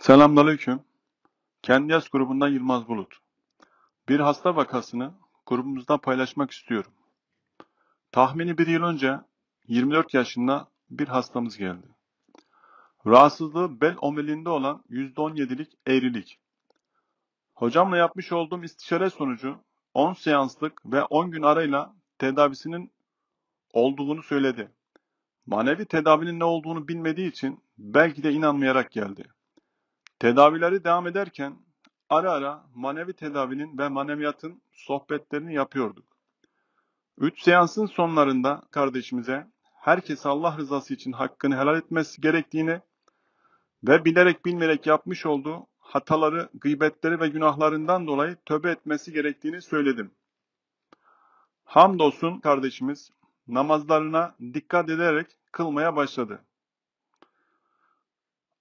Selamünaleyküm. Kendi Yaz grubundan Yılmaz Bulut. Bir hasta vakasını grubumuzda paylaşmak istiyorum. Tahmini bir yıl önce 24 yaşında bir hastamız geldi. Rahatsızlığı bel omuriliğinde olan %17'lik eğrilik. Hocamla yapmış olduğum istişare sonucu 10 seanslık ve 10 gün arayla tedavisinin olduğunu söyledi. Manevi tedavinin ne olduğunu bilmediği için belki de inanmayarak geldi. Tedavileri devam ederken ara ara manevi tedavinin ve maneviyatın sohbetlerini yapıyorduk. Üç seansın sonlarında kardeşimize herkes Allah rızası için hakkını helal etmesi gerektiğini ve bilerek bilmeyerek yapmış olduğu hataları, gıybetleri ve günahlarından dolayı tövbe etmesi gerektiğini söyledim. Hamdolsun kardeşimiz namazlarına dikkat ederek kılmaya başladı.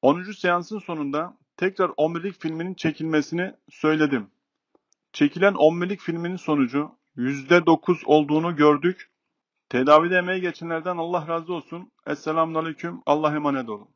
10. seansın sonunda tekrar omurilik filminin çekilmesini söyledim. Çekilen omurilik filminin sonucu %9 olduğunu gördük. Tedavide emeği geçenlerden Allah razı olsun. Esselamun Aleyküm. Allah emanet olun.